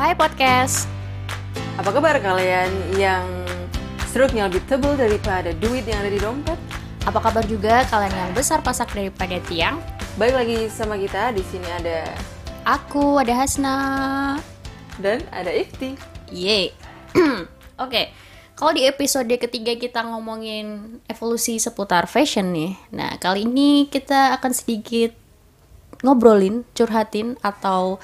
Hai podcast. Apa kabar kalian yang struknya lebih tebal daripada duit yang ada di dompet? Apa kabar juga kalian yang besar pasak daripada tiang? Baik lagi sama kita di sini ada Aku ada Hasna. dan ada Ifti. Yeay. Oke. Kalau di episode ketiga kita ngomongin evolusi seputar fashion nih. Nah, kali ini kita akan sedikit ngobrolin, curhatin atau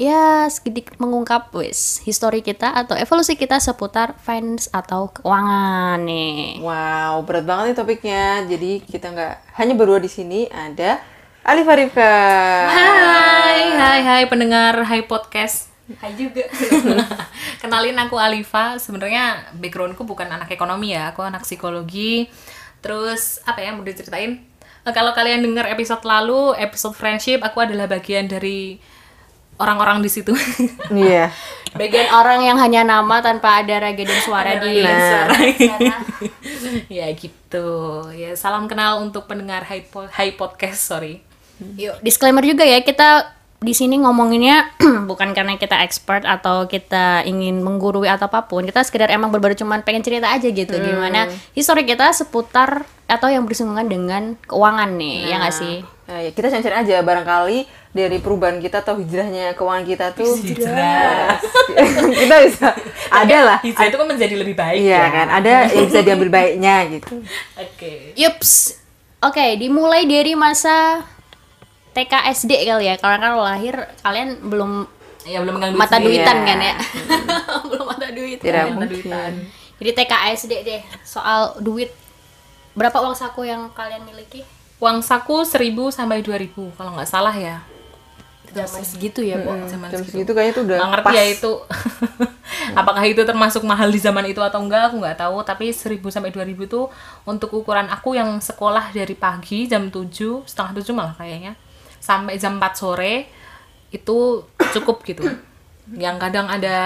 ya sedikit mengungkap wis histori kita atau evolusi kita seputar finance atau keuangan nih. Wow, berat banget nih topiknya. Jadi kita nggak hanya berdua di sini, ada Alif Arifka. Hai, hai, hai pendengar, hai podcast. Hai juga. Kenalin aku Alifa. Sebenarnya backgroundku bukan anak ekonomi ya, aku anak psikologi. Terus apa ya mau diceritain? Eh, Kalau kalian dengar episode lalu, episode friendship, aku adalah bagian dari orang-orang di situ. Iya. Bagian orang yang hanya nama tanpa ada raga dan suara di Nah. ya gitu. Ya salam kenal untuk pendengar Hai, Po- Hai podcast, sorry. Yuk, disclaimer juga ya, kita di sini ngomonginnya bukan karena kita expert atau kita ingin menggurui atau apa pun. Kita sekedar emang berbeda cuman pengen cerita aja gitu gimana histori kita seputar atau yang bersinggungan dengan keuangan nih, ya nggak sih? Nah, ya, kita sharing aja barangkali dari perubahan kita atau hijrahnya keuangan kita tuh Hijrah. kita bisa ada lah. Hijrah itu kan menjadi lebih baik Iya ya. kan, ada yang bisa diambil baiknya gitu. Oke. Yups. Oke, dimulai dari masa TK SD kali ya. Karena kan lahir kalian belum Ya belum duit mata duitan Iya. kan ya. belum mata duit. Tidak Mata mungkin. duitan. Jadi TK SD deh soal duit. Berapa uang saku yang kalian miliki? Uang saku 1000 sampai 2000 kalau nggak salah ya. Zaman segitu ya, Bu. Zaman Jam segitu. segitu kayaknya tuh udah Nggak ngerti pas. ya itu. Apakah itu termasuk mahal di zaman itu atau enggak aku nggak tahu, tapi 1000 sampai 2000 itu untuk ukuran aku yang sekolah dari pagi jam 7, setengah 7 malah kayaknya sampai jam 4 sore itu cukup gitu. Yang kadang ada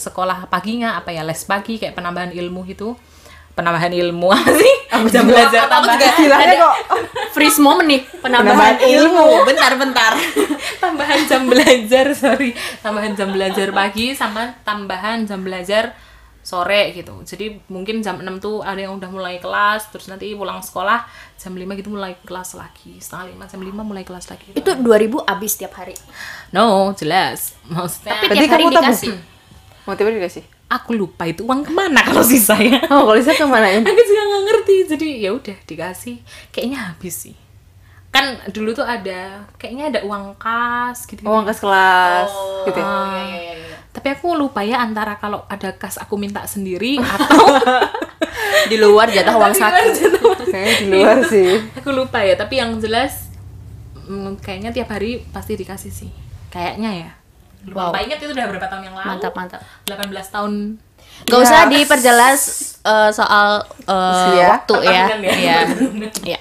sekolah paginya apa ya les pagi kayak penambahan ilmu gitu. Penambahan ilmu apa sih? Jam belajar tambahan. Istilahnya kok Freeze moment nih, Penambahan penambahan, ilmu. Bentar, bentar. tambahan jam belajar sorry tambahan jam belajar pagi sama tambahan jam belajar sore gitu jadi mungkin jam 6 tuh ada yang udah mulai kelas terus nanti pulang sekolah jam 5 gitu mulai kelas lagi setengah lima jam 5 mulai kelas lagi Itu 2000 habis tiap hari. no jelas maksudnya Tapi tiap hari kamu tabung? dikasih. mau tiba dikasih. Aku lupa itu uang ke mana kalau sisanya Oh, kalau bisa ke mana ya? aku juga nggak ngerti jadi ya udah dikasih kayaknya habis sih kan dulu tuh ada kayaknya ada uang kas gitu, Uang kas kelas gitu ya. Oh. Tapi aku lupa ya antara kalau ada kas aku minta sendiri atau Di luar jatah uang saku. Kayaknya di luar sih. aku lupa ya. Tapi yang jelas mm, kayaknya tiap hari pasti dikasih sih. Kayaknya ya. Wow. Lupa ingat itu udah berapa tahun yang lalu? Mantap, mantap. 18 tahun. Gak Ya. usah diperjelas eh, soal eh, Usia. waktu ya. Pertanyaan ya. Iya. Iya.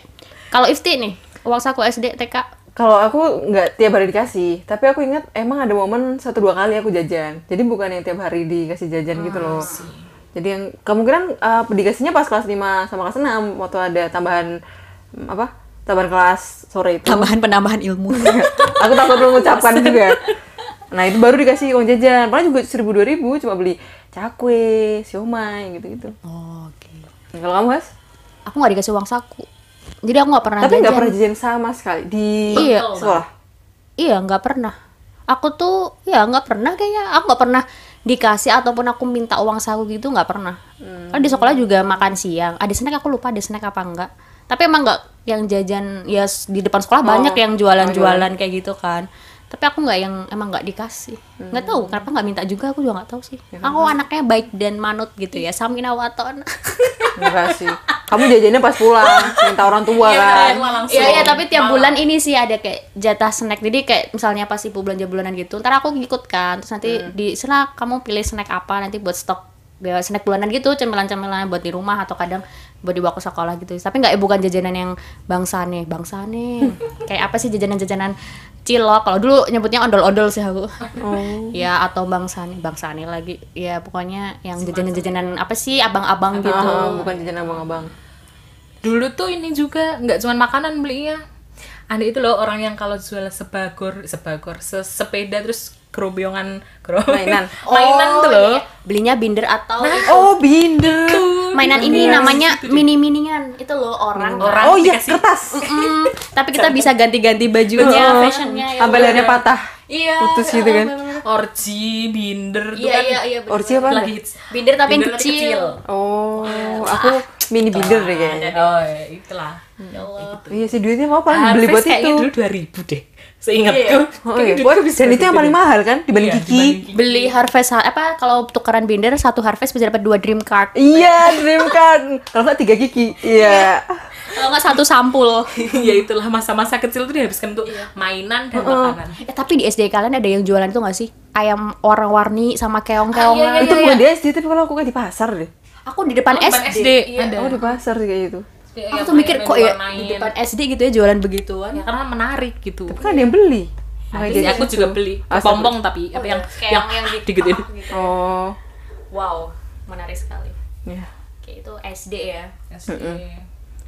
Kalau Ifti nih, uang saku SD TK Kalau aku nggak tiap hari dikasih, tapi aku ingat emang ada momen satu dua kali aku jajan. Jadi bukan yang tiap hari dikasih jajan gitu loh. Jadi yang kemungkinan uh, dikasihnya pas kelas 5 sama kelas 6 waktu ada tambahan apa? Tambahan kelas sore itu. tambahan penambahan ilmu. aku takut mengucapkan juga. Nah, itu baru dikasih uang jajan. Padahal juga 1000 2000 cuma beli cakwe, siomay gitu-gitu. Oke. Kalau kamu, Mas? Aku nggak dikasih uang saku. Jadi aku nggak pernah Tapi nggak pernah jajan sama sekali di Iya. sekolah. Iya, nggak pernah. Aku tuh ya nggak pernah kayaknya. Aku nggak pernah dikasih ataupun aku minta uang saku gitu nggak pernah. Kan di sekolah juga makan siang. Ada snack aku lupa ada snack apa enggak. Tapi emang nggak yang jajan ya di depan sekolah banyak yang jualan-jualan kayak gitu kan. Tapi aku nggak yang emang nggak dikasih. Nggak tahu kenapa nggak minta juga aku juga nggak tahu sih. Aku anaknya baik dan manut gitu ya. Samina waton. Enggak sih. Kamu jajannya pas pulang, minta orang tua kan. langsung. Iya iya tapi tiap bulan ini sih ada kayak jatah snack jadi kayak misalnya pas ibu belanja bulanan gitu ntar aku ngikut kan terus nanti di sana kamu pilih snack apa nanti buat stok ya, snack bulanan gitu cemilan-cemilan buat di rumah atau kadang buat dibawa ke sekolah gitu. Tapi nggak bukan jajanan yang bangsa nih bangsa nih kayak apa sih jajanan-jajanan cilok? Kalau dulu nyebutnya ondol-ondol sih aku. Ya atau bangsa nih bangsa nih lagi. Ya pokoknya yang jajanan-jajanan apa sih? Abang-abang gitu. Oh, bukan jajan abang-abang. Dulu tuh ini juga nggak cuma makanan belinya. Ada itu loh orang yang kalau jual sebagor, sebagor, se- sepeda terus gerobongan gero- Mainan. mainan tuh loh iya. Belinya binder atau itu. Oh, binder. mainan ini namanya mini-minian. Itu loh orang. Orang Oh iya, dikasih- kertas. Mm, tapi kita bisa ganti-ganti bajunya, fashionnya ya. Sampai lehernya patah. Iya. Putus gitu kan. orji binder tuh Iya, kan iya, iya. bener. Orci apa? lagi hits Binder tapi yang Binder kecil. Oh, aku mini binder deh kayaknya. oh ya, itulah Ya Allah. Iya sih duitnya mau paling beli buat itu. dulu 2000 deh seingatku Oh iya, Wah, dan itu yang paling mahal kan dibanding Iya, Kiki. dibanding Beli harvest apa kalau tukeran binder satu harvest bisa dapat dua dream card. Iya, dream card. Kalau nggak tiga Kiki. Iya. Kalau nggak satu sampul. ya itulah masa-masa kecil tuh dihabiskan untuk mainan dan makanan Eh, tapi di SD kalian ada yang jualan itu nggak sih? Ayam warna-warni sama keong-keongan. Ah, iya, itu bukan di SD, tapi kalau aku kayak di pasar deh. Aku di depan, Depan SD. SD ada Oh, di pasar sih kayak gitu. Aku tuh mikir kok ya di depan SD gitu ya jualan begituan. ya karena menarik gitu Tapi kan ada yang beli. Ada Makanya sih, jadi aku gitu. juga beli Astagfirullah. pompong tapi apa yang Keong yang, yang di- digituin Oh. Wow, menarik sekali. Ya. Oke, itu SD ya. SD.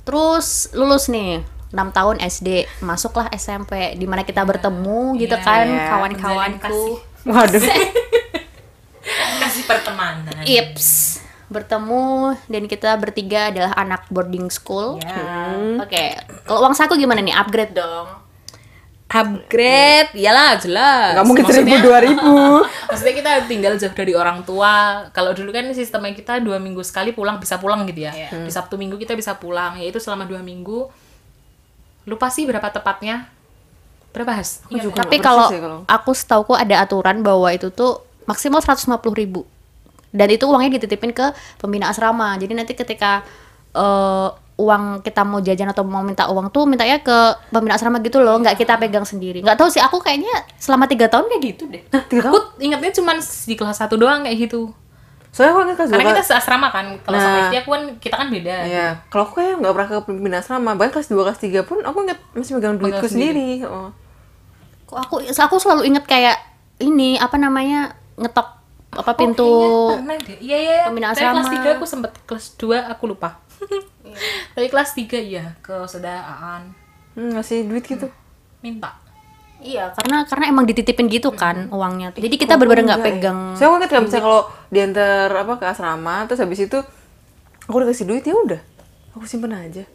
Terus lulus nih 6 tahun SD, masuklah SMP di mana kita bertemu gitu Iya, kan iya. kawan-kawanku. Waduh. kasih pertemanan Ips bertemu dan kita bertiga adalah anak boarding school. ya Oke, kalau uang saku gimana nih? Upgrade dong. upgrade iyalah jelas Nggak mungkin seribu Maksudnya- dua ribu. maksudnya kita tinggal jauh dari orang tua kalau dulu kan sistemnya kita dua minggu sekali pulang bisa pulang gitu ya Iya. di sabtu minggu kita bisa pulang yaitu selama dua minggu lupa sih berapa tepatnya berapa has nggak? Tapi kalau ya kalau- aku setauku ada aturan bahwa itu tuh maksimal 150.000 ribu dan itu uangnya dititipin ke pembina asrama. Jadi nanti ketika eh, uang kita mau jajan atau mau minta uang tuh mintanya ke pembina asrama gitu loh, nggak kita pegang sendiri. Nggak tahu sih aku kayaknya selama tiga tahun kayak gitu deh. Tiga aku tahun. ingatnya cuma di kelas satu doang kayak gitu Soalnya aku kelas karena dua. kita seasrama kan kalau sama Nah. SD aku kan kita kan beda Iya, kalau aku kayak nggak pernah ke pemimpin asrama. Bahkan kelas 2, kelas 3 pun aku ingat masih megang duitku sendiri. sendiri. Oh. Kok aku aku selalu inget kayak ini apa namanya ngetok apa pintu Oh, deh. Iya, iya. pembina Tapi kelas asrama. 3 aku sempet kelas 2 aku lupa. Tapi kelas 3 iya ke saudara Aan Hmm, ngasih duit gitu. minta. Iya, karena karena emang dititipin gitu kan uangnya. Jadi kita benar-benar nggak Enggak ya. pegang. Saya aku ingat kalau misalnya kalau diantar apa ke asrama terus habis itu aku udah kasih duit ya udah. Aku simpen aja.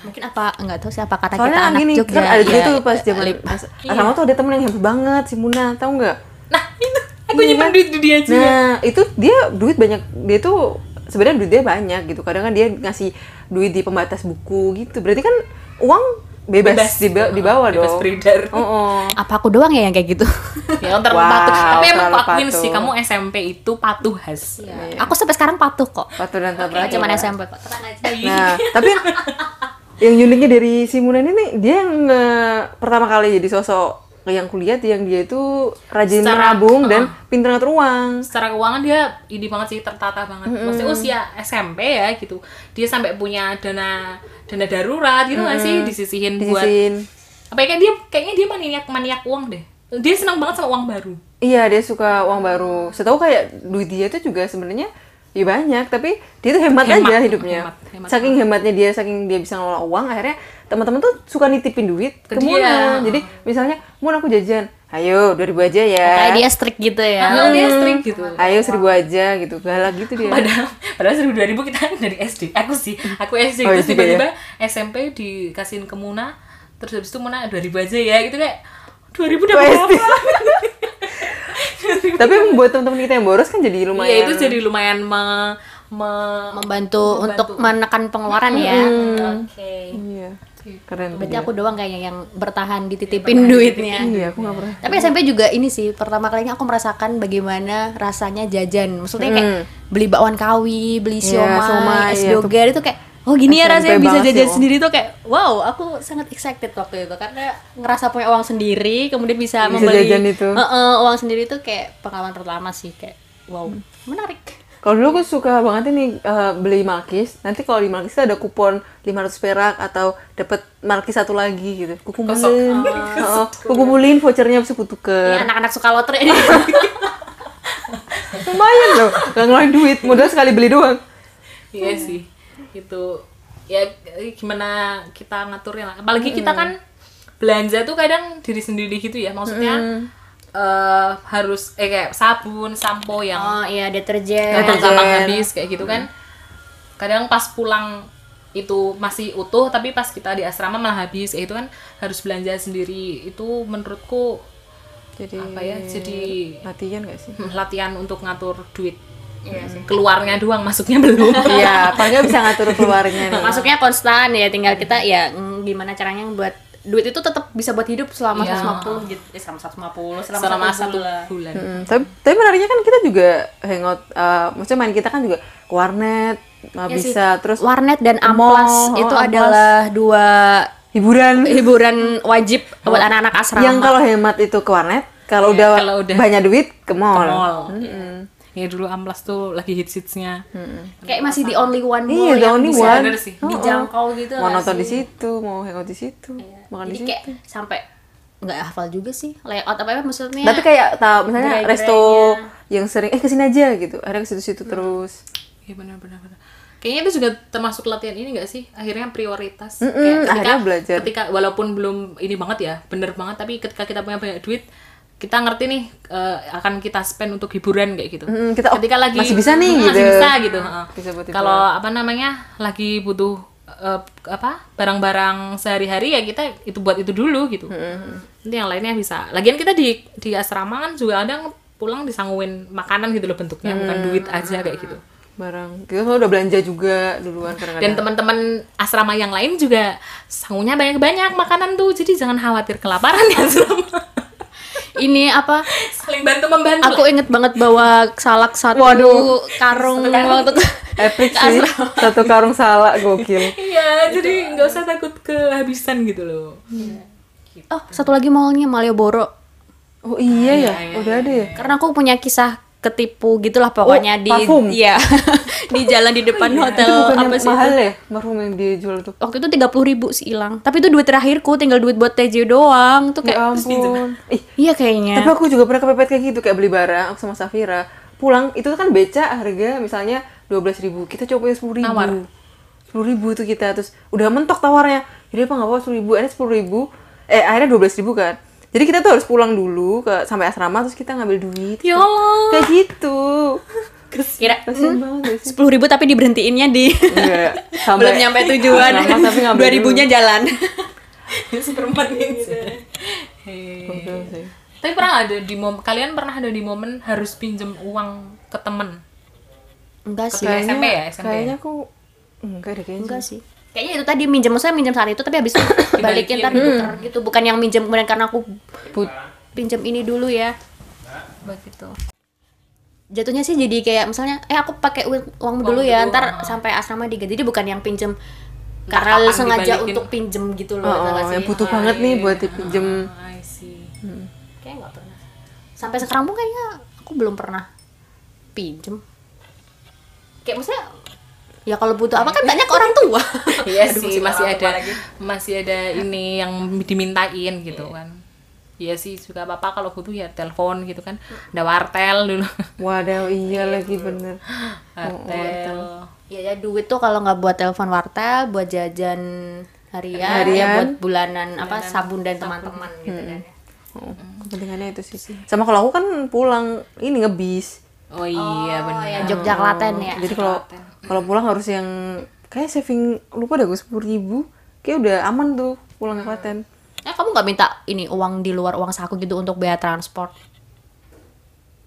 Mungkin apa nggak tahu sih apa karena kita Soalnya anak gini, Jogja. kan ada juga ya, tuh pas zaman as- asrama tuh ada temen yang happy banget si Muna, tahu nggak? Nah, itu aku Iya nyimpan kan? duit di dia juga. Nah, itu dia duit banyak, dia tuh sebenarnya duit dia banyak gitu. Kadang kan dia ngasih duit di pembatas buku gitu. Berarti kan uang bebas, Bebas gitu. dibawa Bebas dong. beredar. Oh, oh. Apa aku doang ya yang kayak gitu? ya ntar Wow, patuh. Tapi emang terlalu aku akuin patuh. sih kamu SMP itu patuh has. Aku sampai sekarang patuh kok. Patuh dan Nggak tabrakan. cuma SMP kok. Tenang aja. Nah, tapi yang uniknya dari si Munan ini dia yang nge- pertama kali jadi sosok yang kulihat yang dia itu rajin Secara- menabung dan pintar ngatur uang. Secara keuangan dia ini banget sih tertata banget. Maksudnya usia SMP ya gitu. Dia sampai punya dana dana darurat gitu nggak sih disisihin buat Disisihin. apa ya kayak dia kayaknya dia maniak maniak uang deh. Dia senang banget sama uang baru. Iya, dia suka uang baru. Setahu kayak duit dia itu juga sebenarnya ya banyak, tapi dia tuh hemat, Hemat, aja hidupnya. hemat, hemat saking hematnya dia, saking dia bisa ngelola uang, akhirnya teman-teman tuh suka nitipin duit ke, Ke Muna. dia. Jadi misalnya, Mun aku jajan, ayo 2000 aja ya. Kayak dia strict gitu ya. Padahal dia strict gitu. Ayo 1000 aja gitu, galak gitu dia. Padahal padahal seribu dua ribu kita dari SD. Aku sih, aku SD Oh, terus ya? tiba-tiba SMP dikasihin ke Muna, terus habis itu Muna dua ribu aja ya gitu kayak dua ribu dapat apa? Tapi emang buat teman-teman kita yang boros kan jadi lumayan. Iya itu jadi lumayan me, me- Membantu, untuk menekan pengeluaran ya. Oke. Iya. Keren. Berarti aku doang kayaknya yang bertahan dititipin duitnya. Iya, aku gak pernah. Tapi SMP juga ini sih pertama kalinya aku merasakan bagaimana rasanya jajan. Maksudnya kayak beli bakwan kawi, beli Iya, siomay, siomay, es iya, doger itu kayak oh gini ya rasanya bisa jajan Om. sendiri tuh kayak wow, aku sangat excited waktu itu karena ngerasa punya uang sendiri, kemudian bisa, Bisa membeli jajan itu. Heeh, uang sendiri tuh kayak pengalaman pertama sih kayak wow, menarik. Kalau dulu aku suka banget ini eh, beli Malkis. Nanti kalau di Malkis tuh ada kupon 500 perak atau dapat Malkis satu lagi gitu. Ku kumpulin. Kumpulin vouchernya bisa ku Ini tuker. anak-anak suka lotre ini. Lumayan loh. Gak ngeluarin duit, modal sekali beli doang. Iya sih. Itu ya gimana kita ngaturnya lah. Apalagi kita kan belanja tuh kadang diri sendiri gitu ya. Maksudnya eh, harus eh kayak sabun, sampo yang Oh iya deterjen. gampang habis kayak gitu kan. Kadang pas pulang itu masih utuh tapi pas kita di asrama malah habis kayak itu kan harus belanja sendiri itu menurutku Jadi apa ya jadi latihan gak sih? hmm, latihan untuk ngatur duit keluarnya doang masuknya belum Iya, paling nggak bisa ngatur keluarnya nih. Masuknya konstan ya, tinggal kita ya mm, gimana caranya buat duit itu tetap bisa buat hidup selama Iya. 150 gitu. Eh, selama 150, selama, selama satu satu bulan. bulan Mm, tapi, tapi menariknya kan kita juga hangout, uh, maksudnya main kita kan juga ke warnet, nggak Ya sih. bisa, terus Warnet dan Mall, Amplas oh, itu Amplas. adalah dua hiburan. hiburan wajib buat anak-anak asrama. Yang kalau hemat itu ke warnet, kalau Iya, udah, kalau udah banyak duit ke mall. ke mall ya dulu amplas tuh lagi hits hitsnya kayak masih di only one Iya, mall the yang only bisa one. bener sih. dijangkau gitu Mau nggak nonton sih? di situ, mau hangout di situ, makan di Jadi situ. kayak sampai nggak hafal juga sih layout apa apa maksudnya. Tapi kayak tahu misalnya resto yang sering eh ke sini aja gitu, akhirnya ke situ-situ terus. Iya benar benar benar. Kayaknya itu juga termasuk latihan ini gak sih? Akhirnya prioritas. Mm-mm, Kayak ketika, akhirnya belajar. Ketika walaupun belum ini banget ya, bener banget. Tapi ketika kita punya banyak duit, kita ngerti nih eh, akan kita spend untuk hiburan kayak gitu. Mm, kita, oh, ketika lagi masih bisa nih, Mm, masih gitu. bisa gitu. heeh. Bisa buat hiburan. Kalau apa namanya lagi butuh eh, apa barang-barang sehari-hari ya kita itu buat itu dulu gitu. Nanti yang lainnya bisa. Lagian kita di di asrama kan juga ada yang pulang disanguin makanan gitu loh bentuknya, bukan duit aja kayak gitu. barang kita semua udah belanja juga duluan dan kadang-kadang. teman-teman asrama yang lain juga sangunya banyak-banyak makanan tuh jadi jangan khawatir kelaparan ya asrama ini apa? saling bantu membantu Aku inget banget bawa salak satu Waduh. karung waktu. Epic sih, satu karung salak gokil. iya jadi nggak usah takut kehabisan gitu loh Oh, satu lagi mallnya Malioboro. Oh iya ya, udah ada ya. Karena aku punya kisah ketipu gitulah pokoknya Oh, di parfum? iya di jalan di depan hotel Itu apa sih mahal itu? ya, parfum yang dijual tuh. waktu itu tiga puluh ribu sih hilang tapi itu duit terakhirku tinggal duit buat TJ doang tuh Ya kayak ampun. Ih, iya kayaknya tapi aku juga pernah kepepet kayak gitu, kayak beli barang aku sama Safira. Pulang itu kan beca harga misalnya 12.000 ribu, kita coba sepuluh ribu. Nawar. Sepuluh ribu tuh kita terus udah mentok tawarnya. Jadi apa nggak apa sepuluh ribu, akhirnya sepuluh ribu, eh akhirnya dua ribu kan. Jadi kita tuh harus pulang dulu ke sampai asrama terus kita ngambil duit. ya Allah Kayak gitu. kira sih? sepuluh ribu tapi diberhentiinnya di Enggak. belum nyampe tujuan dua ribunya jalan seperempat gitu Gokil sih. tapi pernah ada di momen kalian pernah ada di momen harus pinjem uang ke temen enggak sih SMP ya, SMP ya? Kayaknya aku enggak deh kayaknya. enggak sih kayaknya itu tadi minjem maksudnya minjem saat itu tapi habis itu balikin ntar ditukar gitu. Bukan yang minjem kemudian karena aku Put- pinjam ini dulu ya. Begitu jatuhnya sih jadi kayak misalnya eh aku pakai uang dulu ya ntar sampai asrama diganti. Jadi bukan yang pinjem karena kapan sengaja dibalikin. untuk pinjem gitu Oh, loh oh, sih? yang butuh banget nih buat dipinjem. I see. kayak nggak pernah. Sampai sekarang pun kayaknya aku belum pernah pinjem. Kayak maksudnya ya kalau butuh apa kan tanya ke orang tua. Iya sih masih ada masih ada ini yang dimintain gitu kan. Iya sih juga apa apa kalau butuh ya telepon gitu kan. Ada wartel dulu. Waduh, iya lagi bener. wartel. Ya, ya duit tuh kalau nggak buat telepon wartel buat jajan harian, ya Harian. buat bulanan apa sabun dan teman-teman gitu kan. Oh, kepentingannya itu sih. Sama kalau aku kan pulang ini ngebis. oh iya benar ya Jogja Klaten ya. Jadi kalau kalau pulang harus yang kayak saving lupa dah gue sepuluh ribu, kayak udah aman tuh pulang ke Klaten. eh kamu nggak minta ini uang di luar uang saku gitu untuk biaya transport?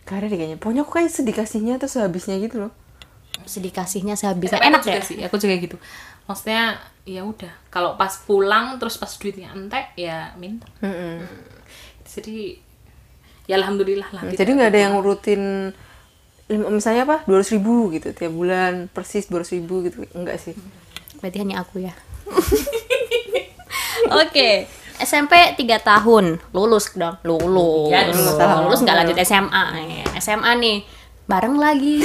Gak ada deh kayaknya. Pokoknya aku kayak sedikasihnya terus habisnya gitu loh. sedih kasihnya sehabisnya. Tapi enak juga ya? sih aku juga gitu. Maksudnya ya udah. Kalau pas pulang terus pas duitnya entek ya minta. Mm-mm. jadi ya alhamdulillah lah Jadi nggak ada yang rutin misalnya apa? dua ribu gitu tiap bulan persis dua ribu gitu. Enggak sih. Berarti hanya aku ya. Oke SMP 3 tahun. Lulus dong. Lulus. Ya, lulus, lulus nggak lanjut SMA nih. SMA nih bareng lagi.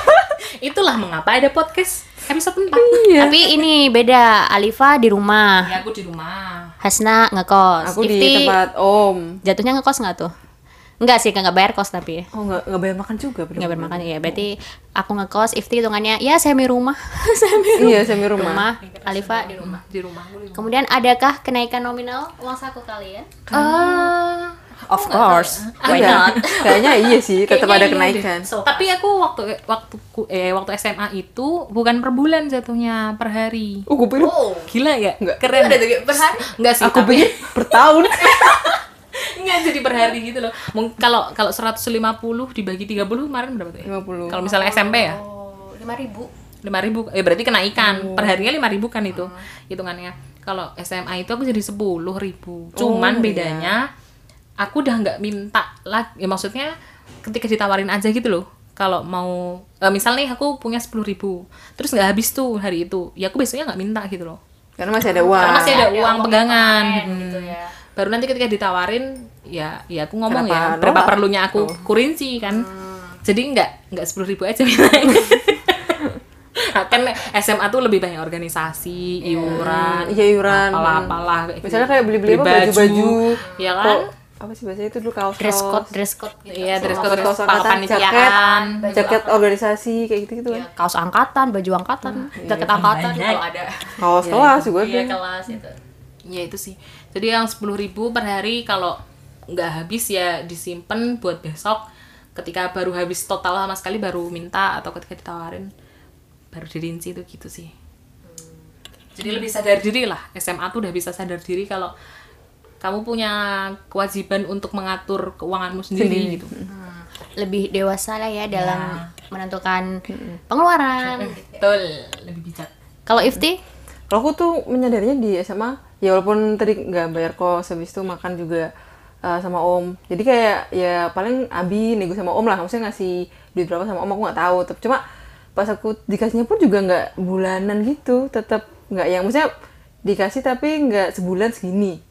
Itulah mengapa ada podcast episode 4 tapi ini beda. Alifa di rumah. Ya aku di rumah. Hasna ngekos. Aku di Ifti tempat om. jatuhnya ngekos nggak tuh Enggak sih, nggak bayar kos tapi oh nggak nggak bayar makan juga nggak bayar makan ya. Berarti aku ngekos, Ifti hitungannya ya semi rumah, semi iya semi rumah rumah, Alifa di rumah. di rumah rumah. Kemudian adakah kenaikan nominal uang saku kalian? Eh, of course why Enggak. not Kayaknya iya sih, tetap ada iya kenaikan. deh. Tapi aku waktu waktu eh waktu SMA itu bukan per bulan jatuhnya per hari. Oh, gue pikir oh Gila ya? Enggak. Keren. Per hari? Enggak sih, aku pikir per tahun. enggak jadi per hari gitu loh. Kalau kalau 150 dibagi 30 kemarin berapa tuh? ya? 50. Kalau misalnya SMP ya? oh lima ribu lima ribu eh berarti kenaikan perharinya lima ribu kan itu hitungannya kalau SMA itu aku jadi sepuluh ribu cuman Oh, bedanya aku udah nggak minta lagi ya maksudnya ketika ditawarin aja gitu loh kalau mau eh, misal nih aku punya sepuluh ribu terus nggak habis tuh hari itu ya aku besoknya nggak minta gitu loh Karena masih ada uang. karena masih ada Ada uang uang pegangan Hmm. gitu ya. Baru nanti ketika ditawarin ya ya aku ngomong Kenapa ya berapa nolak? perlunya aku Oh. kurinci kan. Hmm. jadi nggak nggak sepuluh ribu aja mintanya kan SMA tuh lebih banyak organisasi iuran Iya, iuran. apalah apalah kayak Misalnya kayak beli-beli apa baju-baju. ya kan? Kok, apa sih bahasanya itu dulu kaos dress code dress code. Gitu iya dress code kaos angkatan, jaket, jaket organisasi kayak gitu gitu kan. Ya, kaos angkatan baju angkatan jaket angkatan. Banyak. kalau ada. Kaos kelas juga iya kelas itu. Ya itu sih jadi yang sepuluh ribu per hari kalau nggak habis ya disimpan buat besok. Ketika baru habis total sama sekali baru minta atau ketika ditawarin baru dirinci itu gitu sih. Jadi lebih sadar diri lah. SMA tuh udah bisa sadar diri kalau kamu punya kewajiban untuk mengatur keuanganmu sendiri, gitu. Hmm, lebih dewasa lah ya dalam menentukan pengeluaran. Betul. Lebih bijak. Kalau Ifti? Kalau aku tuh menyadarinya di SMA, ya walaupun tadi nggak bayar kos, habis itu makan juga uh, sama om. Jadi kayak ya paling abi nego sama om lah, maksudnya ngasih duit berapa sama om aku nggak tahu. Tapi cuma pas aku dikasihnya pun juga nggak bulanan gitu, tetap nggak yang maksudnya dikasih tapi nggak sebulan segini.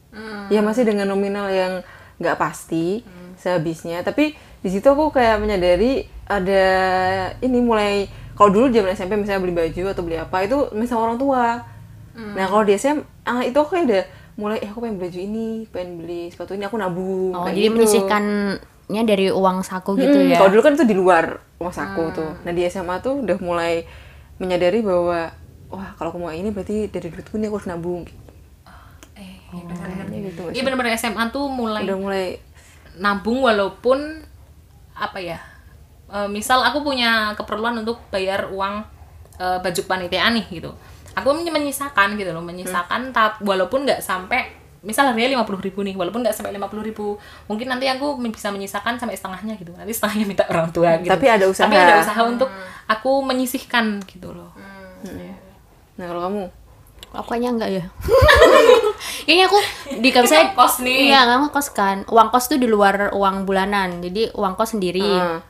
Ya masih dengan nominal yang nggak pasti sehabisnya. Tapi di situ aku kayak menyadari ada ini mulai kalau dulu zaman SMP misalnya beli baju atau beli apa itu misalnya orang tua. Nah kalau di SMA ah, itu aku kayak udah mulai eh aku pengen beli baju ini, pengen beli sepatu ini aku nabung. oh kayak jadi gitu. menyisihkannya dari uang saku gitu Mm, ya Kalau dulu kan itu di luar uang saku tuh. Nah di SMA tuh udah mulai menyadari bahwa wah kalau aku mau ini berarti dari duitku ini aku harus nabung. eh Kayaknya gitu. iya benar-benar SMA tuh mulai Udah mulai nabung walaupun apa ya eh, misal aku punya keperluan untuk bayar uang eh, baju panitiaan nih gitu aku men- menyisakan gitu loh menyisakan tap walaupun nggak sampai misal harganya lima puluh ribu nih walaupun nggak sampai lima puluh ribu mungkin nanti aku bisa menyisakan sampai setengahnya gitu nanti setengahnya minta orang tua gitu. Tapi ada usaha. tapi ada usaha untuk aku menyisihkan gitu loh. Nah kalau kamu? Aku kayaknya enggak ya. Kayaknya aku di kalau saya kos nih. iya nggak kos kan. Uang kos tuh di luar uang bulanan jadi uang kos sendiri. Ah.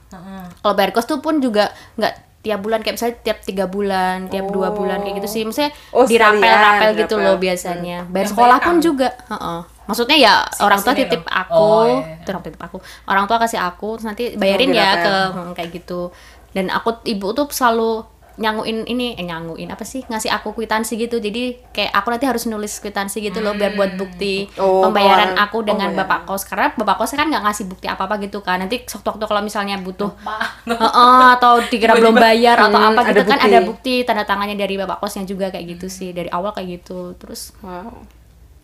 kalau bayar kos tuh pun juga nggak tiap bulan kayak misalnya tiap tiga bulan tiap dua bulan kayak gitu sih. Maksudnya Oh, dirapel-rapel gitu dirapel. loh biasanya bayar Yang sekolah bayar pun juga. Heeh. maksudnya ya orang tua sini titip loh. aku Oh, iya, iya. orang titip aku. Orang tua kasih aku terus nanti bayarin Oh, ya ke hmm, kayak gitu. Dan aku ibu tuh selalu nyanguin ini eh nyanguin apa sih ngasih aku kwitansi gitu jadi kayak aku nanti harus nulis kwitansi gitu loh biar buat bukti Oh, pembayaran kalau- aku dengan oh, ya. bapak kos karena bapak kos kan nggak ngasih bukti apa apa gitu kan nanti waktu-waktu kalau misalnya butuh. Heeh, atau dikira belum bayar atau Hmm, apa ada gitu kan bukti. ada bukti tanda tangannya dari bapak kosnya juga kayak gitu sih dari awal kayak gitu terus wow.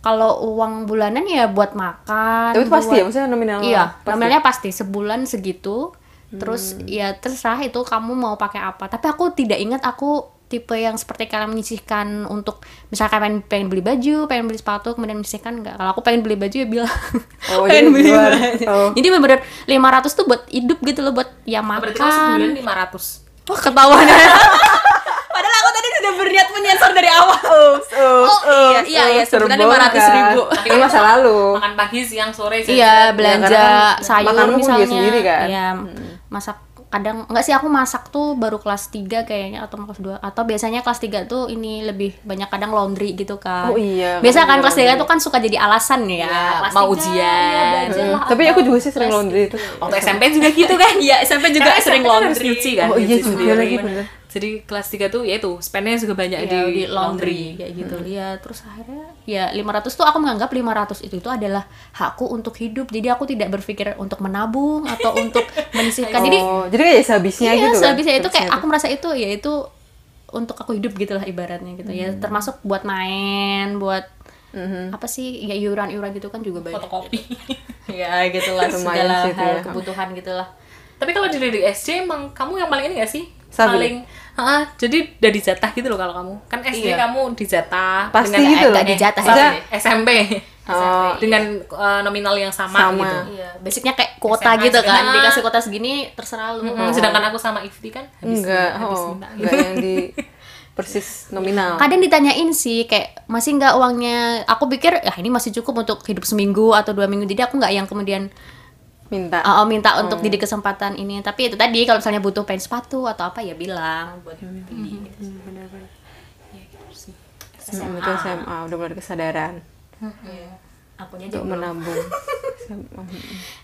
kalau uang bulanan ya buat makan Tapi itu pasti buat- ya maksudnya nominal. iya pasti. nominalnya pasti sebulan segitu Hmm. terus ya terserah itu kamu mau pakai apa tapi aku tidak ingat aku tipe yang seperti kalian menyisihkan untuk misalkan pengen, pengen beli baju pengen beli sepatu kemudian menyisihkan enggak kalau aku pengen beli baju ya bilang Oh, pengen jadi beli keluar. baju. Oh. jadi bener-bener 500 tuh buat hidup gitu loh buat ya berarti kalau sebulan makan lima ratus wah ketahuan padahal aku tadi sudah berniat menyensor dari awal Oops, oops, Oh, iya, iya, iya, oops, sebulan terbongkar. 500.000. Itu masa lalu. makan pagi siang sore Iya, belanja sayur juga misalnya. sendiri kan? Iya, masak kadang enggak sih aku masak tuh baru kelas 3 kayaknya atau kelas 2 atau biasanya kelas 3 tuh ini lebih banyak kadang laundry gitu kan. Oh iya, Biasa kan kelas 3 tuh kan suka jadi alasan ya. Iya, Kelas mau 3, ujian. ya lah Tapi apa. aku juga sih sering laundry itu. waktu SMP juga gitu kan Iya, SMP juga sering kan laundry. kan Oh iya juga lagi, bener. Jadi kelas 3 tuh ya itu spendnya juga banyak Iya, di, di laundry laundry kayak gitu. Iya, terus akhirnya ya 500 tuh aku menganggap 500 itu itu adalah hakku untuk hidup. Jadi aku tidak berpikir untuk menabung atau untuk menyisihkan. Jadi Oh, jadi kayak sehabisnya iya, gitu kan? sehabisnya itu kayak aku merasa itu ya itu untuk aku hidup gitu lah ibaratnya gitu ya termasuk buat main buat apa sih ya iuran-iuran gitu kan juga banyak fotokopi ya gitulah segala itu hal ya. kebutuhan gitulah tapi kalau di dari SD emang kamu yang paling ini gak sih Stabil. paling Ah, jadi udah dijatah gitu loh kalau kamu kan SD Iya. kamu dijatah Pasti dengan gitu eh, loh. dijatah ya. SMP Oh, dengan eh, nominal yang sama, Sama. gitu Iya, basicnya kayak kuota SMA gitu kan. segala. Dikasih kuota segini terserah lu. Mm, sedangkan aku sama Ifti kan habis enggak, habis oh, minta enggak yang di persis nominal. Kadang ditanyain sih kayak masih nggak uangnya. Aku pikir ya ini masih cukup untuk hidup seminggu atau dua minggu. Jadi aku nggak yang kemudian Minta. uh, uh, minta untuk jadi kesempatan ini. Tapi itu tadi kalau misalnya butuh pengen sepatu atau apa ya bilang buat beli. gitu. Hmm, itu SMA udah mulai ada kesadaran Akunya aja untuk belum. menabung. SMA.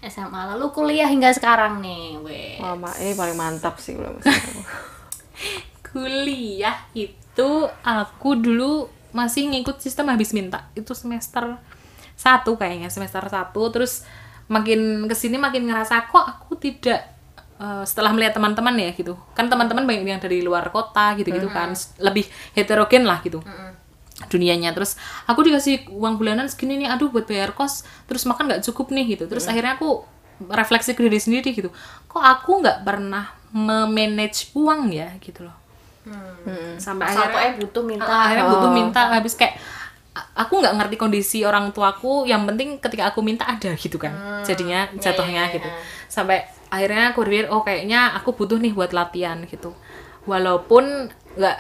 SMA lalu kuliah hingga sekarang nih, weh. Wah, Ma, ini paling mantap sih misalnya. kuliah itu aku dulu masih ngikut sistem habis minta itu semester satu kayaknya semester satu terus makin ke sini makin ngerasa kok aku tidak eh, setelah melihat teman-teman ya gitu. Kan teman-teman banyak yang dari luar kota gitu gitu kan lebih heterogen lah gitu dunianya. Terus aku dikasih uang bulanan segini nih aduh buat bayar kos terus makan nggak cukup nih gitu. Terus akhirnya aku refleksi ke diri sendiri gitu. Kok aku nggak pernah memanage uang ya? gitu loh. Sampai Asal akhirnya pokoknya butuh minta. Ah, akhirnya Oh. butuh minta habis kayak aku nggak ngerti kondisi orang tuaku yang penting ketika aku minta ada gitu kan. Jadinya jatuhnya gitu. sampai akhirnya aku berpikir oh kayaknya aku butuh nih buat latihan gitu. Walaupun nggak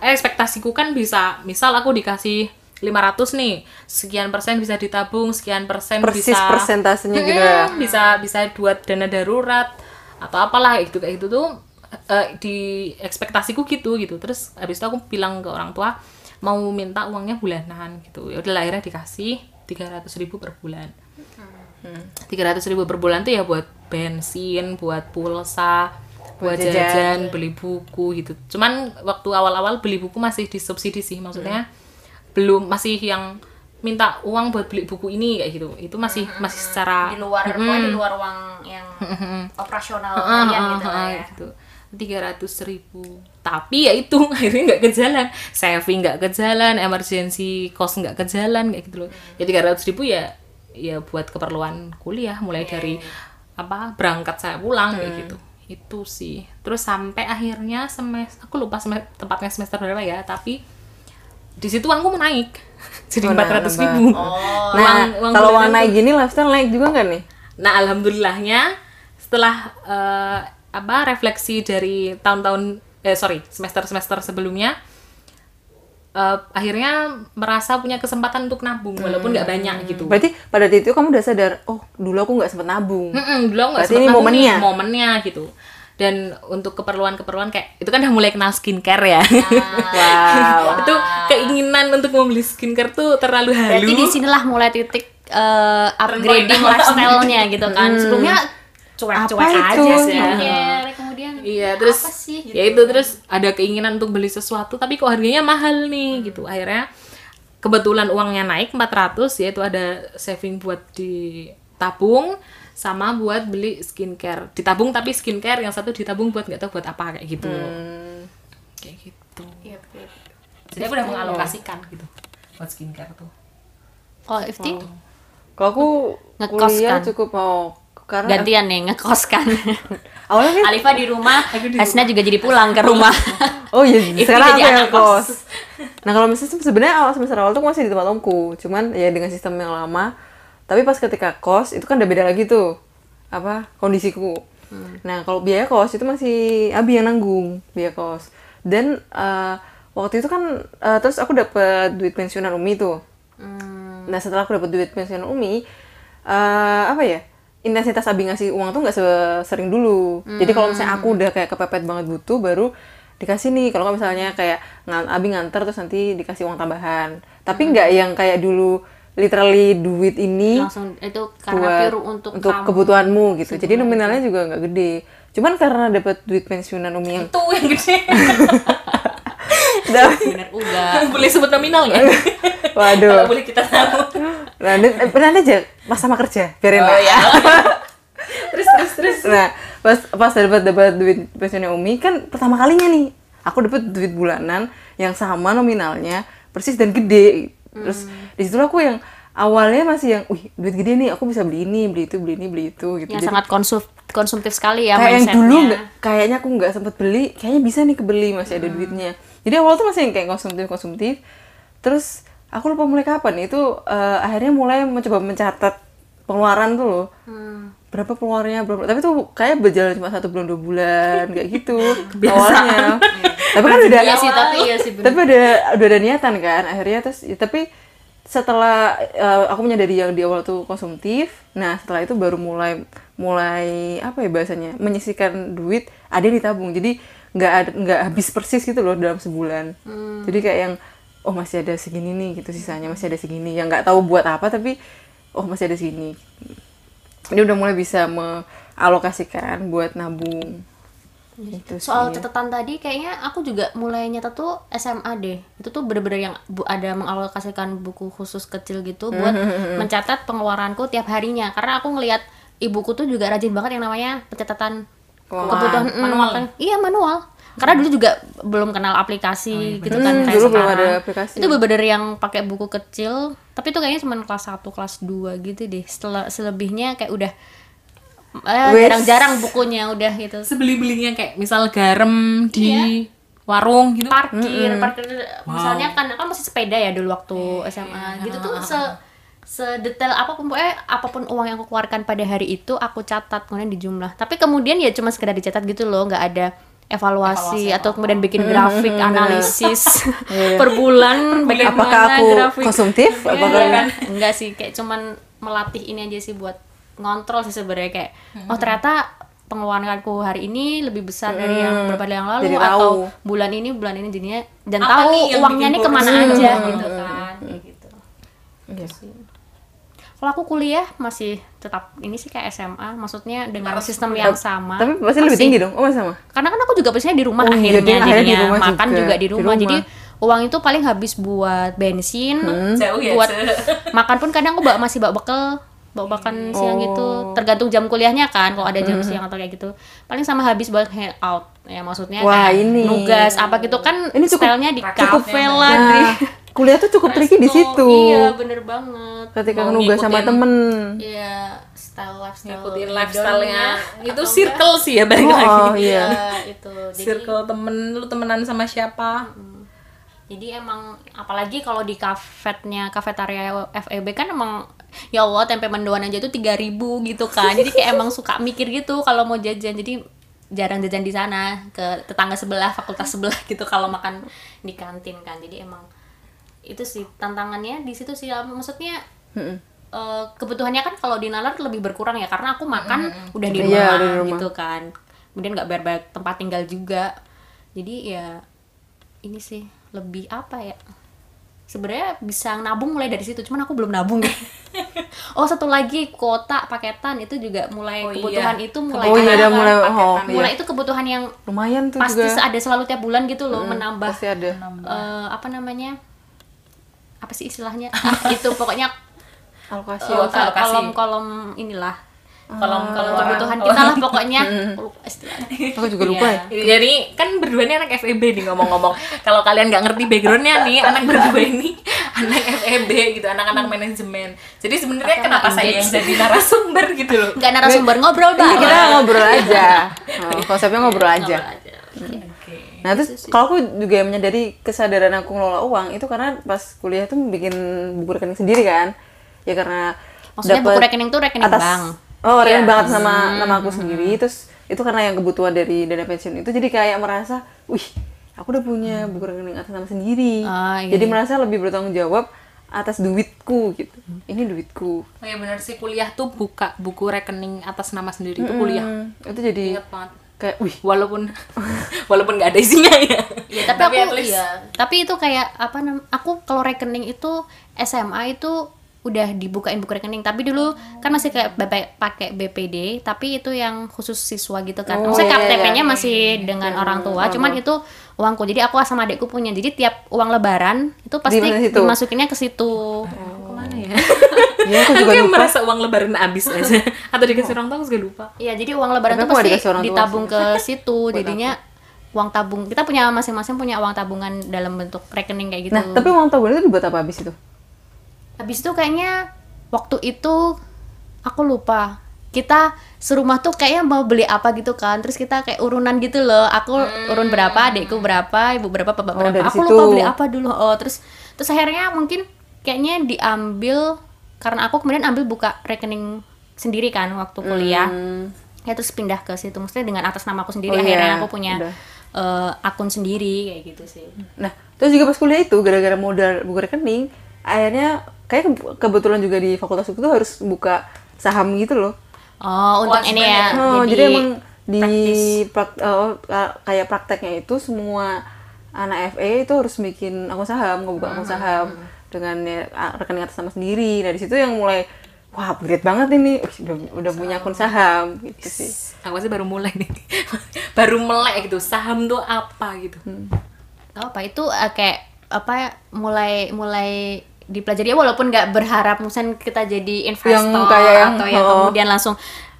eh, ekspektasiku kan bisa misal aku dikasih 500 nih sekian persen bisa ditabung sekian persen Persis bisa persentasenya gitu ya. bisa bisa buat dana darurat atau apalah gitu kayak gitu tuh eh, di ekspektasiku gitu gitu. Terus habis itu aku bilang ke orang tua mau minta uangnya bulanan gitu. Ya udah akhirnya dikasih 300.000 ribu per bulan. Tiga ratus ribu per bulan tuh ya buat bensin buat pulsa buat jajan. jajan beli buku gitu. Cuman waktu awal-awal beli buku masih disubsidi sih maksudnya belum masih yang minta uang buat beli buku ini kayak gitu. Itu masih masih secara di luar pokoknya di luar uang yang operasional kalian gitu ya. gitu. Tiga ratus ribu tapi ya itu akhirnya nggak ke jalan. Saving nggak ke jalan emergency cost nggak ke jalan kayak gitu loh. Ya tiga ratus ribu ya ya buat keperluan kuliah mulai dari apa berangkat saya pulang kayak gitu. Itu sih. Terus sampai akhirnya semester aku lupa semester tepatnya semester berapa ya tapi di situ uangku menaik. Jadi Oh, empat ratus ribu. Nah, Uang- uang kalau uang naik gini lifestyle naik juga nggak nih? Nah, alhamdulillahnya setelah eh, apa refleksi dari tahun-tahun eh sorry semester-semester sebelumnya eh, akhirnya merasa punya kesempatan untuk nabung walaupun nggak banyak gitu. Berarti pada titik itu kamu udah sadar, oh dulu aku nggak sempet nabung. Mm-mm, dulu aku nggak ini nabung nih, momennya. momennya gitu. Dan untuk keperluan-keperluan kayak itu kan udah mulai kenal skincare ya. Wow. itu keinginan untuk membeli skincare tuh terlalu halu. Berarti di sinilah mulai titik eh, upgrading lifestyle-nya gitu kan. Sebelumnya cuek-cuek aja sih. Kemudian Iya, terus apa sih gitu. ya itu terus ada keinginan untuk beli sesuatu tapi kok harganya mahal nih gitu. Akhirnya kebetulan uangnya naik 400 yaitu ada saving buat ditabung sama buat beli skincare. Ditabung tapi skincare yang satu ditabung buat nggak tahu buat apa kayak gitu. Kayak gitu. Iya, iya. Jadi aku udah mengalokasikan gitu buat skincare tuh. Kalau Ifti Kalau aku Ngekos kuliah kan? cukup mau karena gantian nih ngekos kan. awalnya kan Alifa di rumah, Hasna juga jadi pulang ke rumah. Oh iya, sekarang aku yang kos. Nah kalau misalnya sebenarnya awal semester awal tuh masih di tempat omku, cuman ya dengan sistem yang lama. Tapi pas ketika kos itu kan udah beda lagi tuh apa kondisiku. Nah kalau biaya kos itu masih Abi yang nanggung biaya kos. Dan eh, waktu itu kan eh, terus aku dapet duit pensiunan Umi tuh. Nah setelah aku dapet duit pensiunan Umi, eh apa ya? Intensitas Abi ngasih uang tuh nggak sering dulu. Jadi kalau misalnya aku udah kayak kepepet banget butuh, baru dikasih nih. Kalau misalnya kayak Abi nganter terus nanti dikasih uang tambahan. Tapi nggak yang kayak dulu literally duit ini Langsung itu karena buat untuk, untuk kamu. kebutuhanmu gitu. Jadi nominalnya juga nggak gede. Cuman karena dapat duit pensiunan Umi yang Itu yang gede. Bener uga. boleh sebut nominal nggak? Waduh. Kalau boleh kita tahu. Nah, ini- eh, pernah aja pas sama kerja, biarin lah. ya. terus terus terus. Nah, pas pas dapat dapat duit pensiunnya Umi kan pertama kalinya nih, aku dapat duit bulanan yang sama nominalnya persis dan gede. Terus di situ aku yang awalnya masih yang wih duit gede nih aku bisa beli ini beli itu beli ini beli itu gitu yang Jadi sangat konsum konsumtif sekali ya kayak yang dulu nggak kayaknya aku nggak sempet beli kayaknya bisa nih kebeli masih Hmm. ada duitnya jadi awal tuh masih yang kayak konsumtif konsumtif terus aku lupa mulai kapan. Itu eh, akhirnya mulai mencoba mencatat pengeluaran tuh loh. Hmm. berapa pengeluarannya berapa tapi tuh kayak berjalan cuma satu bulan dua bulan kayak gitu. Awalnya. Tapi kan udah Iya sih, tapi iya sih, bener. tapi udah udah ada niatan kan akhirnya terus ya, tapi setelah eh, aku menyadari yang di awal tuh konsumtif nah setelah itu baru mulai mulai apa ya bahasanya menyisihkan duit ada yang ditabung. Jadi nggak nggak habis persis gitu loh dalam sebulan. Jadi kayak yang oh masih ada segini nih gitu sisanya masih ada segini. Yang nggak tahu buat apa tapi oh masih ada segini. Ini udah mulai bisa mengalokasikan buat nabung. Itu soal sih. catatan tadi kayaknya aku juga mulai nyatet tuh SMA deh. Itu tuh bener-bener yang bu- ada mengalokasikan buku khusus kecil gitu buat mencatat pengeluaranku tiap harinya. Karena aku ngelihat ibuku tuh juga rajin banget yang namanya pencatatan kebutuhan Manual. makan- iya manual karena dulu juga belum kenal aplikasi gitu kan Hmm, kayak dulu belum sekarang. ada aplikasi. itu bener-bener yang pakai buku kecil tapi itu kayaknya cuma kelas 1, kelas 2 gitu deh. Setelah selebihnya kayak udah eh, jarang-jarang bukunya udah gitu. Sebeli-belinya kayak misal garam di warung gitu. Parkir parkir. Misalnya kan kan masih sepeda ya dulu waktu SMA gitu tuh se sedetail apa pun pokoknya apa pun uang yang aku keluarkan pada hari itu aku catat kemudian di jumlah. Tapi kemudian ya cuma sekedar dicatat gitu loh nggak ada evaluasi, atau kemudian bikin grafik analisis per bulan bagaimana apakah aku grafik? konsumtif? Apakah Iya, enggak? Sih kayak cuman melatih ini aja sih buat ngontrol sih sebenarnya kayak oh ternyata pengeluaranku hari ini lebih besar dari yang beberapa hari yang lalu Jadi atau tahu. bulan ini bulan ini jadinya dan Apa tahu nih uangnya nih ke mana aja Hmm, gitu kan kayak gitu. Iya. sih. Kalau aku kuliah masih tetap ini sih kayak SMA maksudnya dengan sistem yang sama tapi pasti lebih tinggi dong oh masih sama karena kan aku juga biasanya di rumah Oh iya, akhirnya akhirnya di jadinya rumah makan juga. juga, di Di rumah. rumah. jadi uang itu paling habis buat bensin Jauh ya, buat makan pun kadang aku bawa masih bawa bekal bawa makan siang gitu Oh. tergantung jam kuliahnya kan kalau ada Hmm. jam siang atau kayak gitu paling sama habis buat hangout ya maksudnya Wah, kayak ini. nugas apa gitu kan Ini cukup- stylenya di cukup- kafe lah di kuliah tuh cukup tricky di situ iya bener banget ketika Mau nugas sama temen iya style lifestyle ngikutin lifestyle-nya itu circle sih ya balik Oh, lagi oh, enggak. iya. iya itu jadi circle temen lu temenan sama siapa Jadi emang apalagi kalau di kafetnya kafetaria FEB kan emang ya Allah tempe mendoan aja tuh 3000 gitu kan. Jadi kayak emang suka mikir gitu kalau mau jajan. Jadi jarang jajan di sana ke tetangga sebelah, fakultas sebelah gitu kalau makan di kantin kan. Jadi emang itu sih tantangannya di situ sih maksudnya Mm-mm. eh, kebutuhannya kan kalau di nalar lebih berkurang ya karena aku makan udah di Iya, rumah, udah di rumah. gitu kan kemudian nggak bayar bayar tempat tinggal juga jadi ya ini sih lebih apa ya sebenarnya bisa nabung mulai dari situ cuman aku belum nabung ya oh satu lagi kuota paketan itu juga mulai Oh, kebutuhan iya. itu mulai oh iya ada kan. mulai oh paketan. mulai iya. itu kebutuhan yang lumayan tuh pasti juga ada selalu tiap bulan gitu loh menambah pasti ada eh, apa namanya apa sih istilahnya Ah, itu pokoknya alokasi Oh, kolom alokasi. kolom kolom inilah kolom kolom keluaran. kebutuhan Oh. kita lah pokoknya Aku lupa istilahnya aku juga lupa Iya. ya Jadi kan berdua ini anak FEB nih ngomong-ngomong. Kalau kalian nggak ngerti backgroundnya nih, anak berdua ini anak FEB gitu, anak-anak manajemen. Jadi sebenarnya kenapa saya yang jadi narasumber gitu loh? nggak narasumber ngobrol ini bareng kita ngobrol aja oh, konsepnya ngobrol aja Ngobrol aja. Oke. Nah terus kalau aku juga menyadari kesadaran aku ngelola uang itu karena pas kuliah tuh bikin buku rekening sendiri kan. Ya karena maksudnya dapet buku rekening tuh rekening atas bank. Oh rekening Iya. banget sama nama aku sendiri. terus itu karena yang kebutuhan dari dana pensiun itu jadi kayak merasa wih aku udah punya buku rekening atas nama sendiri. Ah, iya, jadi iya. merasa lebih bertanggung jawab atas duitku gitu. Ini duitku. Oh ya benar sih. Kuliah tuh buka buku rekening atas nama sendiri itu kuliah. Hmm, itu jadi Ingat banget. Kayak wih Walaupun walaupun nggak ada isinya ya. ya tapi, Tapi aku least- iya. Tapi itu kayak apa nam aku kalau rekening itu SMA itu udah dibukain buku rekening. Tapi dulu kan masih kayak BP pakai BPD tapi itu yang khusus siswa gitu kan. Oh, maksudnya iya, iya. KTP-nya masih dengan orang tua cuman itu uangku. Jadi aku sama adekku punya. Jadi tiap uang lebaran itu pasti Di mana situ? dimasukinnya ke situ. Ke mana ya? Ya aku Aku juga kayak lupa. merasa uang lebaran habis aja atau dikasih orang tua aku juga lupa. Iya, jadi uang lebaran aku nggak pasti ditabung ke situ. Jadinya uang tabung. Kita punya masing-masing punya uang tabungan dalam bentuk rekening kayak gitu. nah tapi uang tabungan itu dibuat apa habis itu? Habis itu kayaknya waktu itu aku lupa kita serumah tuh kayaknya mau beli apa gitu kan terus kita kayak urunan gitu loh aku urun berapa adikku berapa ibu berapa bapak Oh, berapa aku situ. lupa beli apa dulu oh terus terus akhirnya mungkin kayaknya diambil karena aku kemudian ambil buka rekening sendiri kan waktu kuliah Hmm. ya terus pindah ke situ maksudnya dengan atas nama aku sendiri Oh, akhirnya iya. aku punya Udah. eh, akun sendiri kayak gitu sih Nah, terus juga pas kuliah itu gara-gara modal buku rekening, akhirnya kayak ke- kebetulan juga di fakultas itu harus buka saham gitu loh. Oh untuk ini ya Oh, jadi, emang di prak- oh, ka- kayak prakteknya itu semua anak FE itu harus bikin akun saham, ngebuka akun saham dengan ya, rekening atas nama sendiri. Nah, di situ yang mulai wah, upgrade banget ini. Udah, udah punya akun saham gitu sih. Aku sih baru mulai nih. baru melek gitu. Saham tuh apa gitu. Tahu apa itu eh, kayak apa ya, mulai mulai dipelajari ya walaupun nggak berharap misalnya kita jadi investor Yang kayak yang- atau yang oh. kemudian langsung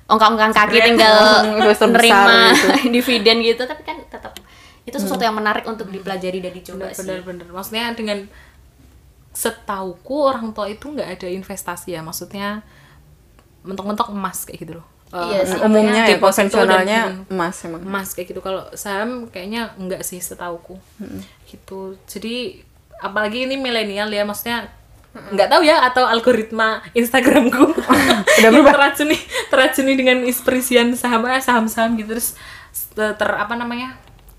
ongkang-ongkang kaki Spread. tinggal nerima gitu. dividen gitu tapi kan tetap itu sesuatu yang menarik untuk dipelajari dan dicoba sih. Bener-bener. Maksudnya dengan setauku orang tua itu nggak ada investasi ya. Maksudnya mentok-mentok emas kayak gitu loh. Iya Eh, sih. apa Umumnya ya konvensionalnya emas emang. emas kayak gitu kalau saham kayaknya enggak sih setauku gitu jadi apalagi ini milenial ya maksudnya nggak tahu ya atau algoritma Instagramku udah berubah. teracuni teracuni dengan ekspresian saham ah, saham-saham gitu. Terus ter, ter- apa namanya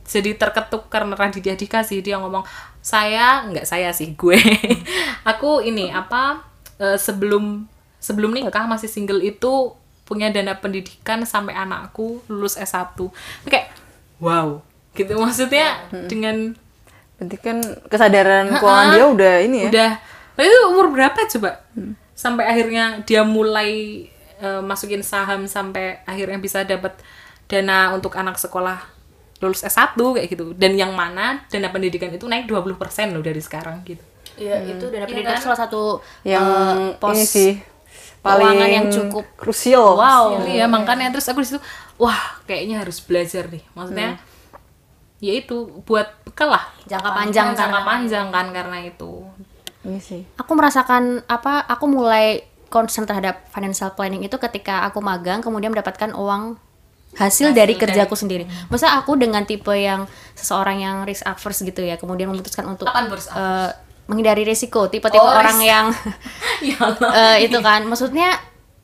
jadi terketuk karena Raditya Dika sih. Dia ngomong saya nggak saya sih gue. Aku ini apa eh, sebelum sebelum nikah masih single itu punya dana pendidikan sampai anakku lulus S1 Itu kayak wow. Gitu maksudnya dengan Berarti kan kesadaran keuangan dia udah ini ya. udah itu umur berapa coba? Sampai akhirnya dia mulai eh, masukin saham sampai akhirnya bisa dapat dana untuk anak sekolah lulus S1 kayak gitu. Dan yang mana dana pendidikan itu naik 20% loh dari sekarang gitu. Iya, itu dana pendidikan kan? salah satu yang eh, pos ini sih paling yang cukup krusial. wow. Iya, makanya terus aku di situ wah kayaknya harus belajar nih. Maksudnya ya itu buat bekal lah. Jangka panjang jangka karena- panjang kan karena itu Sih. aku merasakan apa aku mulai concern terhadap financial planning itu ketika aku magang kemudian mendapatkan uang hasil, dari kerjaku sendiri. Masa aku dengan tipe yang seseorang yang risk averse gitu ya, kemudian memutuskan untuk eh, menghindari risiko, tipe-tipe Oh, orang risk- yang ya eh, itu kan, maksudnya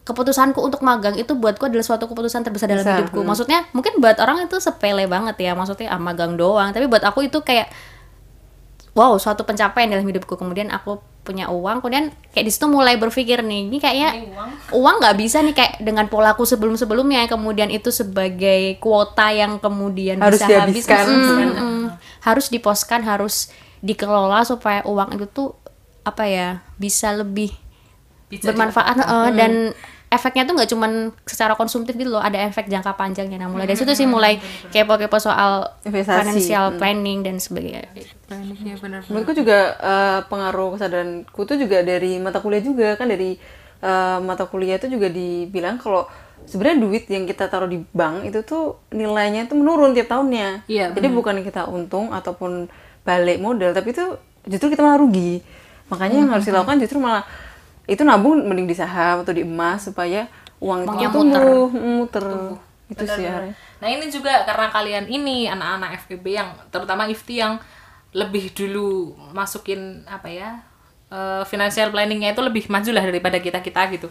keputusanku untuk magang itu buatku adalah suatu keputusan terbesar dalam Besar, hidupku. Maksudnya mungkin buat orang itu sepele banget ya, maksudnya ah, magang doang, tapi buat aku itu kayak wow suatu pencapaian dalam hidupku. Kemudian aku punya uang kemudian kayak di situ mulai berpikir nih ini kayaknya Ini uang. nggak bisa nih kayak dengan polaku sebelum sebelumnya kemudian itu sebagai kuota yang kemudian Harus bisa habis. dihabiskan. Mm, mm. harus diposkan harus dikelola supaya uang itu tuh apa ya bisa lebih Bisa bermanfaat eh, dan efeknya tuh nggak cuman secara konsumtif gitu loh ada efek jangka panjangnya nah mulai dari situ sih mulai kepo-kepo soal Investasi. financial planning dan sebagainya Iya benar. Menurutku juga eh, pengaruh kesadaranku tuh juga dari mata kuliah juga kan dari eh, mata kuliah itu juga dibilang kalau sebenarnya duit yang kita taruh di bank itu tuh nilainya itu menurun tiap tahunnya. Iya, Jadi bukan kita untung ataupun balik modal, tapi itu justru kita malah rugi. Makanya yang harus dilakukan justru malah itu nabung mending di saham atau di emas supaya uang Uangnya itu tumbuh, muter. Itu sih Benar-benar. ya. Nah ini juga karena kalian ini anak-anak FEB yang terutama Ifti yang lebih dulu masukin apa ya eh, financial planningnya itu lebih maju lah daripada kita kita gitu.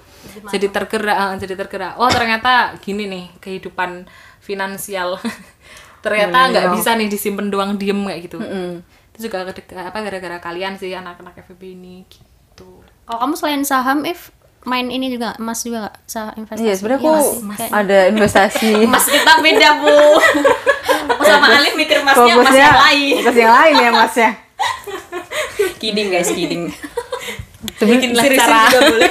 Jadi tergerak, eh, jadi tergerak. Oh ternyata gini nih kehidupan finansial. ternyata nggak bisa nih disimpan doang diem kayak gitu. Itu juga apa gara-gara kalian sih anak-anak FEB ini gitu. Kalau kamu selain saham if main ini juga emas juga nggak saham investasi Iya, sebenarnya aku nggak sih? Kayak- ada investasi. emas kita beda bu Oh, sama Alif mikir emasnya emas yang lain fokus yang lain ya masnya. kidding guys kidding Bikin Seriusin cara juga boleh.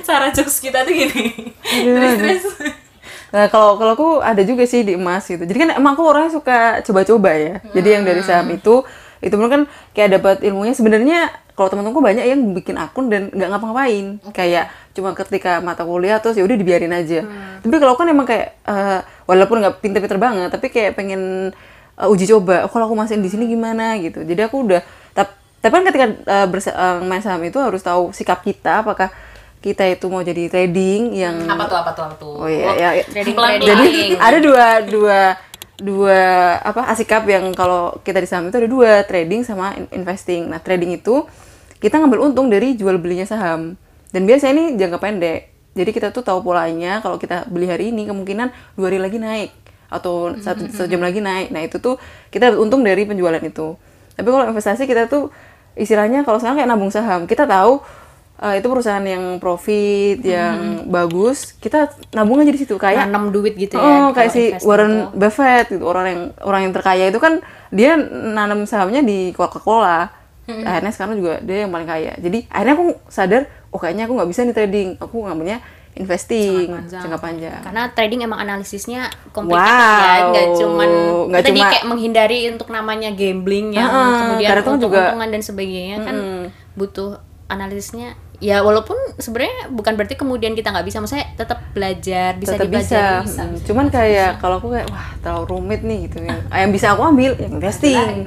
cara jokes kita tuh gini. Terus terus. Nah, kalau kalau aku ada juga sih di emas gitu. Jadi kan emang aku orangnya suka coba-coba ya. Jadi yang dari saham itu itu bener kan kayak dapat ilmunya sebenarnya kalau teman-temanku banyak yang bikin akun dan nggak ngapa-ngapain. Kayak cuma ketika mata kuliah terus ya udah dibiarin aja. Tapi kalau kan emang kayak eh, walaupun nggak pinter-pinter banget, tapi kayak pengen eh, uji coba. Oh, kalau aku masukin di sini gimana gitu. Jadi aku udah tap Tapi kan ketika uh, bersa- uh, main saham itu harus tahu sikap kita apakah kita itu mau jadi trading yang apa tuh apa tuh apa tuh Oh iya, ya, ya. Trading Pelan-pelan. Jadi trading. ada dua dua dua apa asikap yang kalau kita di saham itu ada dua trading sama in- investing. Nah trading itu kita ngambil untung dari jual belinya saham dan biasanya ini jangka pendek. Jadi kita tuh tahu polanya kalau kita beli hari ini kemungkinan dua hari lagi naik atau satu, satu jam lagi naik. Nah itu tuh kita dapat untung dari penjualan itu. Tapi kalau investasi kita tuh istilahnya kalau sekarang kayak nabung saham kita tahu eh, itu perusahaan yang profit yang bagus kita nabung aja di situ kayak nanam duit gitu ya Oh, kayak si Warren tuh. Buffett gitu, orang yang orang yang terkaya itu kan dia nanam sahamnya di Coca-Cola. Akhirnya sekarang juga dia yang paling kaya. Jadi akhirnya aku sadar, oh kayaknya aku nggak bisa nih trading. Aku ngambilnya investing jangka panjang. karena trading emang analisisnya complicated Wow. ya nggak cuman Nggak tadi cuma- kayak menghindari untuk namanya gambling yang Heeh, kemudian itu kan juga- untung-untungan dan sebagainya kan butuh analisisnya ya walaupun sebenarnya bukan berarti kemudian kita nggak bisa maksudnya tetap belajar bisa Tetap dipelajari bisa. Hmm, Cuman kayak kalau aku kayak wah terlalu rumit nih gitu yang, yang bisa aku ambil yang investing.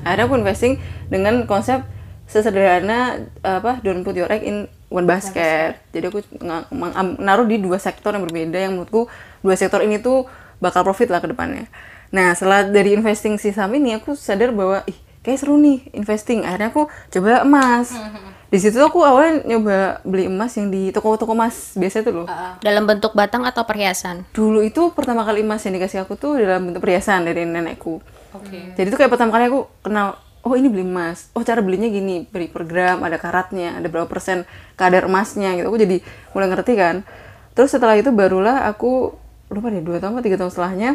Akhirnya aku investing dengan konsep sesederhana apa don't put your egg in one basket. Jadi aku naruh di dua sektor yang berbeda yang menurutku dua sektor ini tuh bakal profit lah ke depannya. Nah, setelah dari investing si saham ini aku sadar bahwa ih kayak seru nih investing. Akhirnya aku coba emas. Di situ tuh aku awalnya nyoba beli emas yang di toko-toko emas biasa tuh loh dalam bentuk batang atau perhiasan dulu itu pertama kali emas yang dikasih aku tuh dalam bentuk perhiasan dari nenekku. oke Jadi tuh kayak pertama kali aku kenal, oh ini beli emas. Oh cara belinya gini, beli per gram, ada karatnya, ada berapa persen kadar emasnya gitu. Aku jadi mulai ngerti kan. Terus setelah itu barulah aku lupa deh dua tahun atau tiga tahun setelahnya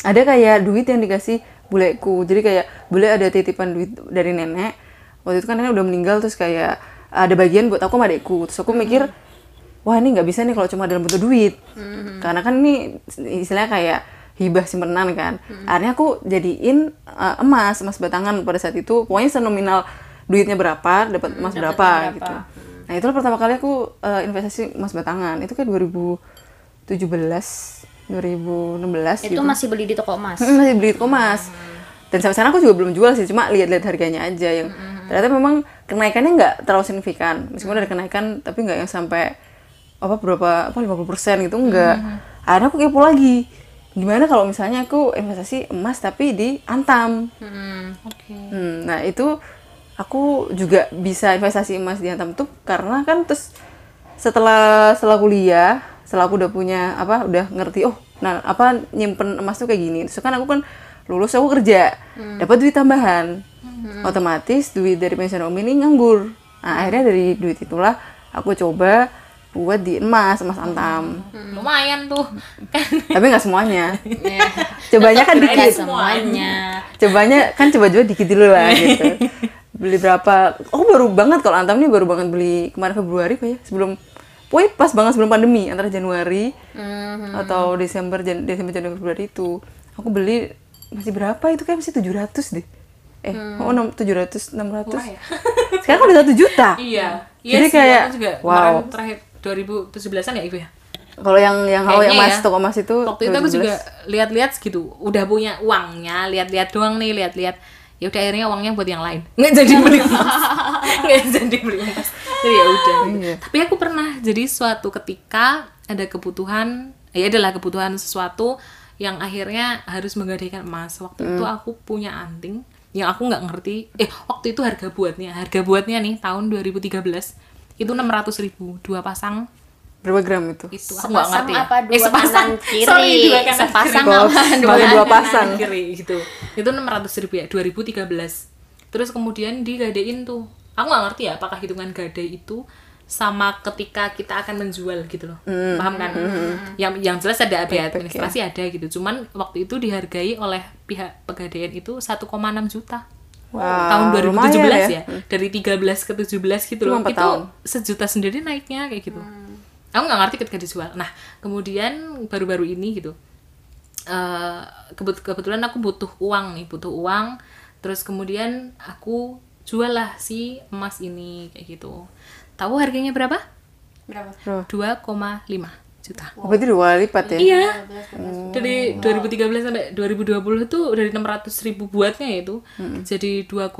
ada kayak duit yang dikasih buleku. Jadi kayak bule ada titipan duit dari nenek. Waktu itu kan nenek udah meninggal terus kayak ada bagian buat aku sama adekku. Terus aku mikir wah ini nggak bisa nih kalau cuma dalam bentuk duit. Karena kan ini istilahnya kayak hibah simpenan kan. Akhirnya aku jadiin uh, emas emas batangan pada saat itu. Pokoknya senominal duitnya berapa dapat emas berapa, gitu. Nah itulah pertama kali aku uh, investasi emas batangan. Itu kayak 2017 2016 itu gitu. masih beli di toko emas? Mm, masih beli toko emas. Dan sampai sekarang aku juga belum jual sih cuma lihat-lihat harganya aja yang ternyata memang kenaikannya nggak terlalu signifikan. Meskipun ada kenaikan tapi nggak yang sampai apa berapa apa 50% gitu enggak akhirnya aku kepo lagi. Gimana kalau misalnya aku investasi emas tapi di Antam? Oke. Hmm, nah itu aku juga bisa investasi emas di Antam tuh karena kan terus setelah setelah kuliah, setelah aku udah punya apa, udah ngerti oh, nah apa nyimpen emas tuh kayak gini. Terus kan aku kan lulus aku kerja, dapat duit tambahan, otomatis duit dari pensiun om ini nganggur. Nah akhirnya dari duit itulah aku coba buat di emas, emas Antam. lumayan tuh kan? Tapi nggak semuanya. Cobanya kan dikit. semuanya. Cobanya kan coba-coba dikit dulu lah gitu. Beli berapa? Oh baru banget kalau Antam ini baru banget beli kemarin Februari apa ya? Sebelum Pokoknya pas banget sebelum pandemi antara Januari atau Desember Jan Desember Januari Februari itu aku beli masih berapa? Itu kayak masih 700 deh. Eh oh enam 700 600 Murah ya? sekarang udah satu juta. Iya. Jadi sih, kayak, aku juga wow. terakhir 2017an ya ibu ya? Kalau yang yang kalau yang mas ya. toko emas itu waktu itu aku 2017. juga lihat-lihat segitu udah punya uangnya lihat-lihat doang nih lihat-lihat. Ya udah akhirnya uangnya buat yang lain. Nggak jadi beli emas. Nggak jadi beli emas jadi ya udah Iya. tapi aku pernah jadi suatu ketika ada kebutuhan ya adalah kebutuhan sesuatu yang akhirnya harus menggadaikan emas waktu itu Hmm. aku punya anting yang aku nggak ngerti eh waktu itu harga buatnya harga buatnya nih tahun 2013 itu 600.000 ribu dua pasang berapa gram itu itu aku nggak Sepasang ngerti ya. apa dua eh, sepasang kanan kiri? sorry dua kanan Sepasang kiri. apa dua, dua kanan pasang? kiri gitu itu enam ratus ribu ya 2013 terus kemudian digadein tuh aku nggak ngerti ya apakah hitungan gadai itu sama ketika kita akan menjual gitu loh. Paham kan? Yang yang jelas ada biaya administrasi ada gitu. Cuman waktu itu dihargai oleh pihak pegadaian itu 1,6 juta. Wow, tahun 2017 lumayan ya. dari 13 ke 17 gitu loh. itu tahun. sejuta sendiri naiknya kayak gitu. Aku nggak ngerti ketika dijual. Nah kemudian baru-baru ini gitu kebet- kebetulan aku butuh uang nih butuh uang. Terus kemudian aku jual lah si emas ini kayak gitu tahu harganya berapa berapa Berapa? 2,5 juta juta. Oh, berarti dua lipat ya? Iya. Dari 2013 sampai 2020 tuh dari 600 ribu buatnya itu jadi 2,5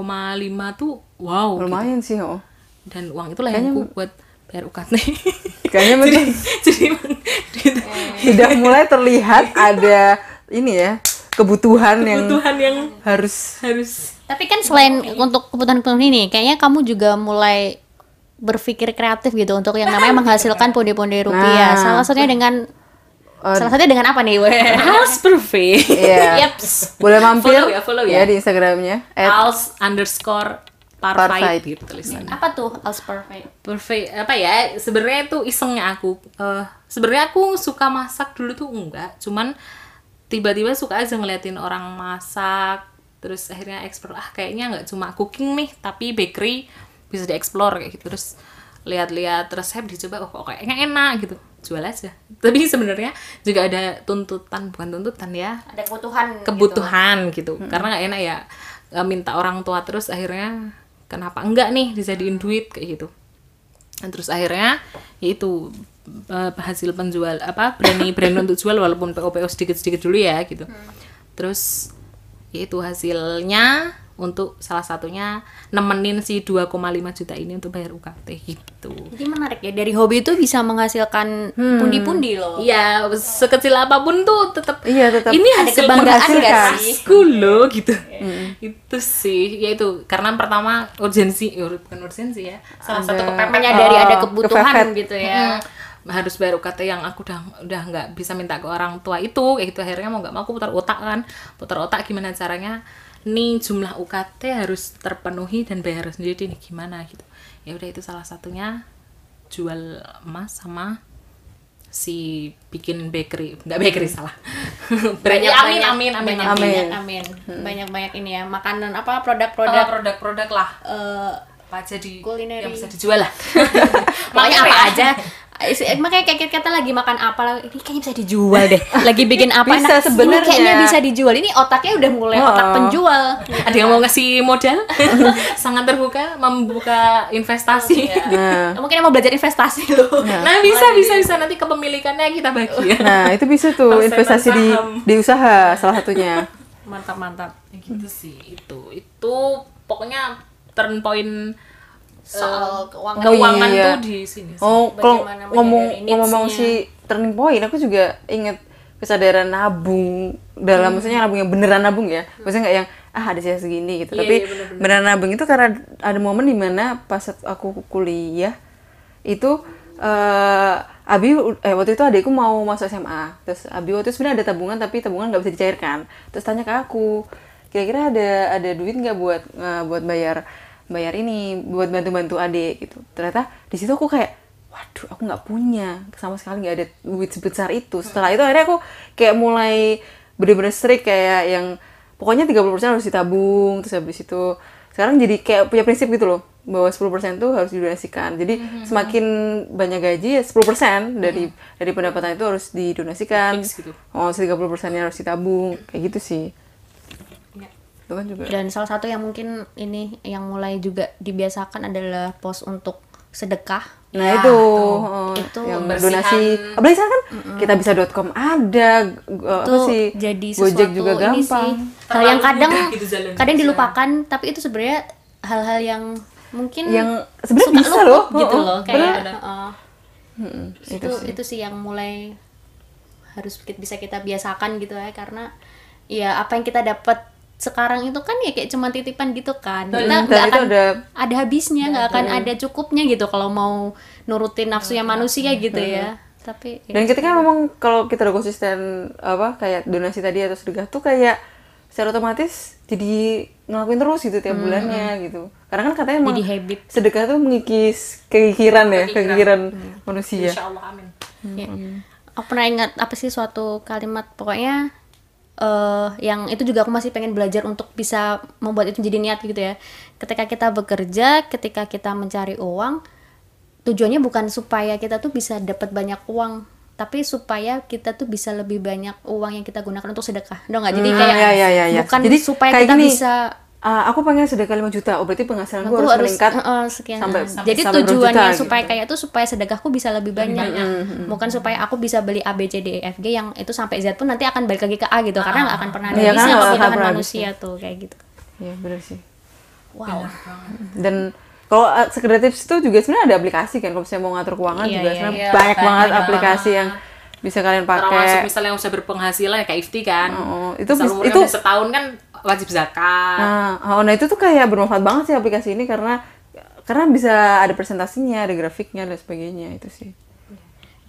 tuh wow. gitu. Lumayan sih, oh. Dan uang itu lah yang aku buat bayar UKT. Kayaknya jadi, jadi duit- Sudah mulai terlihat ada ini ya, kebutuhan, yang kebutuhan yang harus harus Tapi kan selain untuk kebutuhan-kebutuhan ini, kayaknya kamu juga mulai berpikir kreatif gitu untuk yang namanya menghasilkan pundi-pundi rupiah. Nah. Salah satunya dengan Eh, salah satunya dengan apa nih? House perfect. Iya. Yaps. Boleh mampir Follow ya, follow ya. di Instagramnya. Als underscore Parfait. gitu tulisannya. Apa tuh Als Perfect? Perfect apa ya? Sebenarnya itu isengnya aku. Eh sebenarnya aku suka masak dulu tuh enggak, cuman tiba-tiba suka aja ngeliatin orang masak terus akhirnya explore. Ah kayaknya nggak cuma cooking nih tapi bakery bisa dieksplor kayak gitu. Terus lihat-lihat resep dicoba oh kok kayaknya enak gitu. Jual aja. Tapi sebenarnya juga ada tuntutan bukan tuntutan ya. Ada kebutuhan. kebutuhan gitu, karena nggak enak ya eh, minta orang tua terus akhirnya kenapa enggak nih dijadiin duit? kayak gitu. Dan terus akhirnya yaitu eh, hasil penjual apa berani berani untuk jual walaupun PO PO sedikit sedikit dulu ya gitu terus yaitu hasilnya untuk salah satunya nemenin si 2,5 juta ini untuk bayar UKT gitu Jadi menarik ya dari hobi itu bisa menghasilkan pundi-pundi loh. Iya, sekecil apa pun tuh tetap Iya, tetap ini Ada hasil kebanggaan gak sih? loh gitu. Itu sih, ya itu karena pertama urgensi, ya bukan urgensi ya. Salah satu Ada- kepepet Menyadari Oh, ada kebutuhan kepepet. gitu ya. Hmm, harus bayar UKT yang aku udah udah nggak bisa minta ke orang tua itu. Kayak gitu. Akhirnya mau nggak mau aku putar otak kan. Putar otak gimana caranya nih jumlah UKT harus terpenuhi dan bayar sendiri nih gimana gitu. Ya udah itu salah satunya jual emas sama si bikin bakery. Nggak bakery salah. Banyak amin amin amin banyak, amin banyak, amin. Banyak-banyak ini ya. Makanan apa? Produk-produk. Produk-produk lah. Eh, apa aja di Kulineri. yang bisa dijual lah Makanya apa ya. aja. Eh, Makanya kayak kita lagi makan apa lah, ini kayaknya bisa dijual deh. Lagi bikin apa Bisa enak, sebenarnya. Kayaknya bisa dijual. Ini otaknya udah mulai otak Oh. penjual. ada yang mau ngasih modal sangat terbuka membuka investasi Nah, Mungkin yang mau belajar investasi loh. nah bisa bisa bisa nanti kepemilikannya kita bagi ya nah itu bisa tuh investasi di di usaha salah satunya. Mantap mantap. gitu sih itu itu pokoknya turn point Soal keuangan. keuangan Iya. tuh di sini sih. Oh, kalau Bagaimana ngomong ngomong si turning point, aku juga inget kesadaran nabung dalam maksudnya nabung yang beneran nabung ya. Maksudnya nggak yang ah ada sisa segini gitu. Iya, Tapi iya, bener-bener. beneran nabung itu karena ada momen di mana pas aku kuliah itu eh Abi eh waktu itu adikku mau masuk SMA. Terus Abi waktu itu sebenarnya ada tabungan tapi tabungan nggak bisa dicairkan. Terus tanya ke aku, kira-kira ada ada duit nggak buat eh, buat bayar bayar ini buat bantu-bantu adik gitu. Ternyata di situ aku kayak waduh aku nggak punya sama sekali nggak ada duit sebesar itu. Setelah itu akhirnya aku kayak mulai bener-bener strict kayak yang pokoknya 30% harus ditabung terus habis itu sekarang jadi kayak punya prinsip gitu loh bahwa 10% tuh harus didonasikan jadi semakin banyak gaji ya 10% dari dari pendapatan itu harus didonasikan Fix gitu. oh 30% nya harus ditabung kayak gitu sih itu kan juga Dan salah satu yang mungkin ini yang mulai juga dibiasakan adalah pos untuk sedekah. nah Ya, itu, tuh. oh, Itu yang pembersihan. donasi apalagi sekarang kan kita bisa .com ada uh, apa itu sih jadi Gojek juga ini gampang sih. Hal yang kadang gitu kadang bisa. dilupakan, tapi itu sebenarnya hal-hal yang mungkin yang sebenarnya suka bisa luput loh gitu oh, loh oh, kayak bener. uh, Mm-mm, itu itu sih yang mulai harus bisa kita biasakan gitu ya karena ya apa yang kita dapat sekarang itu kan ya kayak cuma titipan gitu kan. Kita Dan nggak itu akan ada ada habisnya nggak akan ada cukupnya gitu kalau mau nurutin nafsunya manusia gitu ya. Tapi ya, Dan ketika memang kalau kita udah konsisten apa kayak donasi tadi atau sedekah tuh kayak secara otomatis jadi ngelakuin terus gitu tiap bulannya gitu. Karena kan katanya emang Jadi habit. sedekah tuh mengikis kekikiran ya, kekikiran manusia. Insya Allah amin. Ya. Aku pernah ingat apa sih suatu kalimat pokoknya eh yang itu juga aku masih pengen belajar untuk bisa membuat itu jadi niat gitu ya. Ketika kita bekerja, ketika kita mencari uang, tujuannya bukan supaya kita tuh bisa dapat banyak uang, tapi supaya kita tuh bisa lebih banyak uang yang kita gunakan untuk sedekah. Dong nggak? Jadi Hmm, kayak ya, ya, ya, ya. bukan Jadi supaya kayak kita gini. bisa ah, aku pengen sedekah 5 juta, oh berarti penghasilan gue aku harus, harus meningkat eh, eh, sekian. sampai- jadi sampai tujuannya juta supaya gitu. kayak itu supaya sedekahku bisa lebih banyak. bukan supaya aku bisa beli A B C D E F G yang itu sampai Z pun nanti akan balik lagi ke A gitu karena nggak akan pernah ada Iya, habisnya kebutuhan manusia tuh kayak gitu. Iya, bener sih. wow. Dan kalau uh, sekedar tips itu juga sebenarnya ada aplikasi kan kalau misalnya mau ngatur keuangan Iya, juga iya, sebenarnya iya. banyak Banyak banget. aplikasi yang bisa kalian termasuk pakai. misalnya yang udah berpenghasilan ya kayak Ifti kan. Oh, itu Misal bis- umurnya itu- setahun kan wajib zakat. Nah, oh, nah itu tuh kayak bermanfaat banget sih aplikasi ini karena karena bisa ada presentasinya, ada grafiknya dan sebagainya itu sih.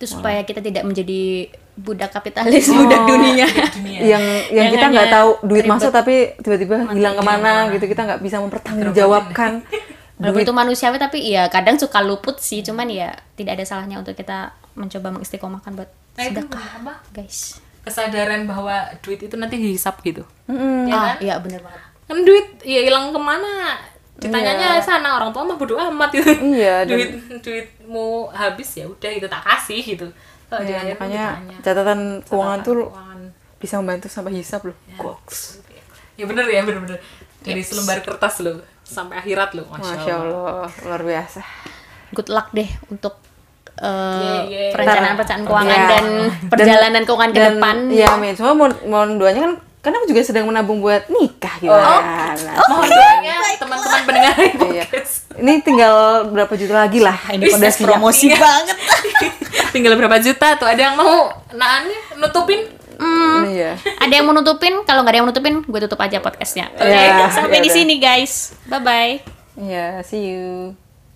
itu supaya kita tidak menjadi budak kapitalis budak dunia. Yang yang Yang kita nggak tahu duit masuk tapi tiba-tiba hilang ke mana gitu kita nggak bisa mempertanggungjawabkan. Walaupun itu manusiawi tapi ya kadang suka luput sih. Cuman ya tidak ada salahnya untuk kita mencoba mengistiqomahkan buat Nah, sedekah guys kesadaran bahwa duit itu nanti dihisap gitu Mm-mm. ya ah kan iya bener banget kan duit ya hilang ke mana ditanyanya sana orang tua mah bodo amat gitu Iya, dan- duit duitmu habis ya udah itu tak kasih gitu Kalau di Ya, akhirat makanya ditanya. catatan keuangan tuh Keuangan. bisa membantu sampai hisap loh. Goks. ya bener ya bener bener dari selembar kertas lo sampai akhirat lo masya, Masya Allah. Allah, luar biasa. good luck deh untuk uh, Yeah, yeah. perencanaan-perencanaan keuangan Iya. dan perjalanan keuangan ke Dan- depan Iya, amin. Cuma mohon, mohon doanya kan karena aku juga sedang menabung buat nikah gitu kan. Nah, mohon doanya teman-teman pendengar Iya. Ini tinggal berapa juta lagi lah. ini pedas promosi banget tinggal berapa juta tuh ada yang mau ini nutupin Iya. ada yang mau nutupin kalau nggak ada yang mau nutupin gue tutup aja podcastnya oke Iya, sampai iya di udah. sini guys bye bye Iya, see you.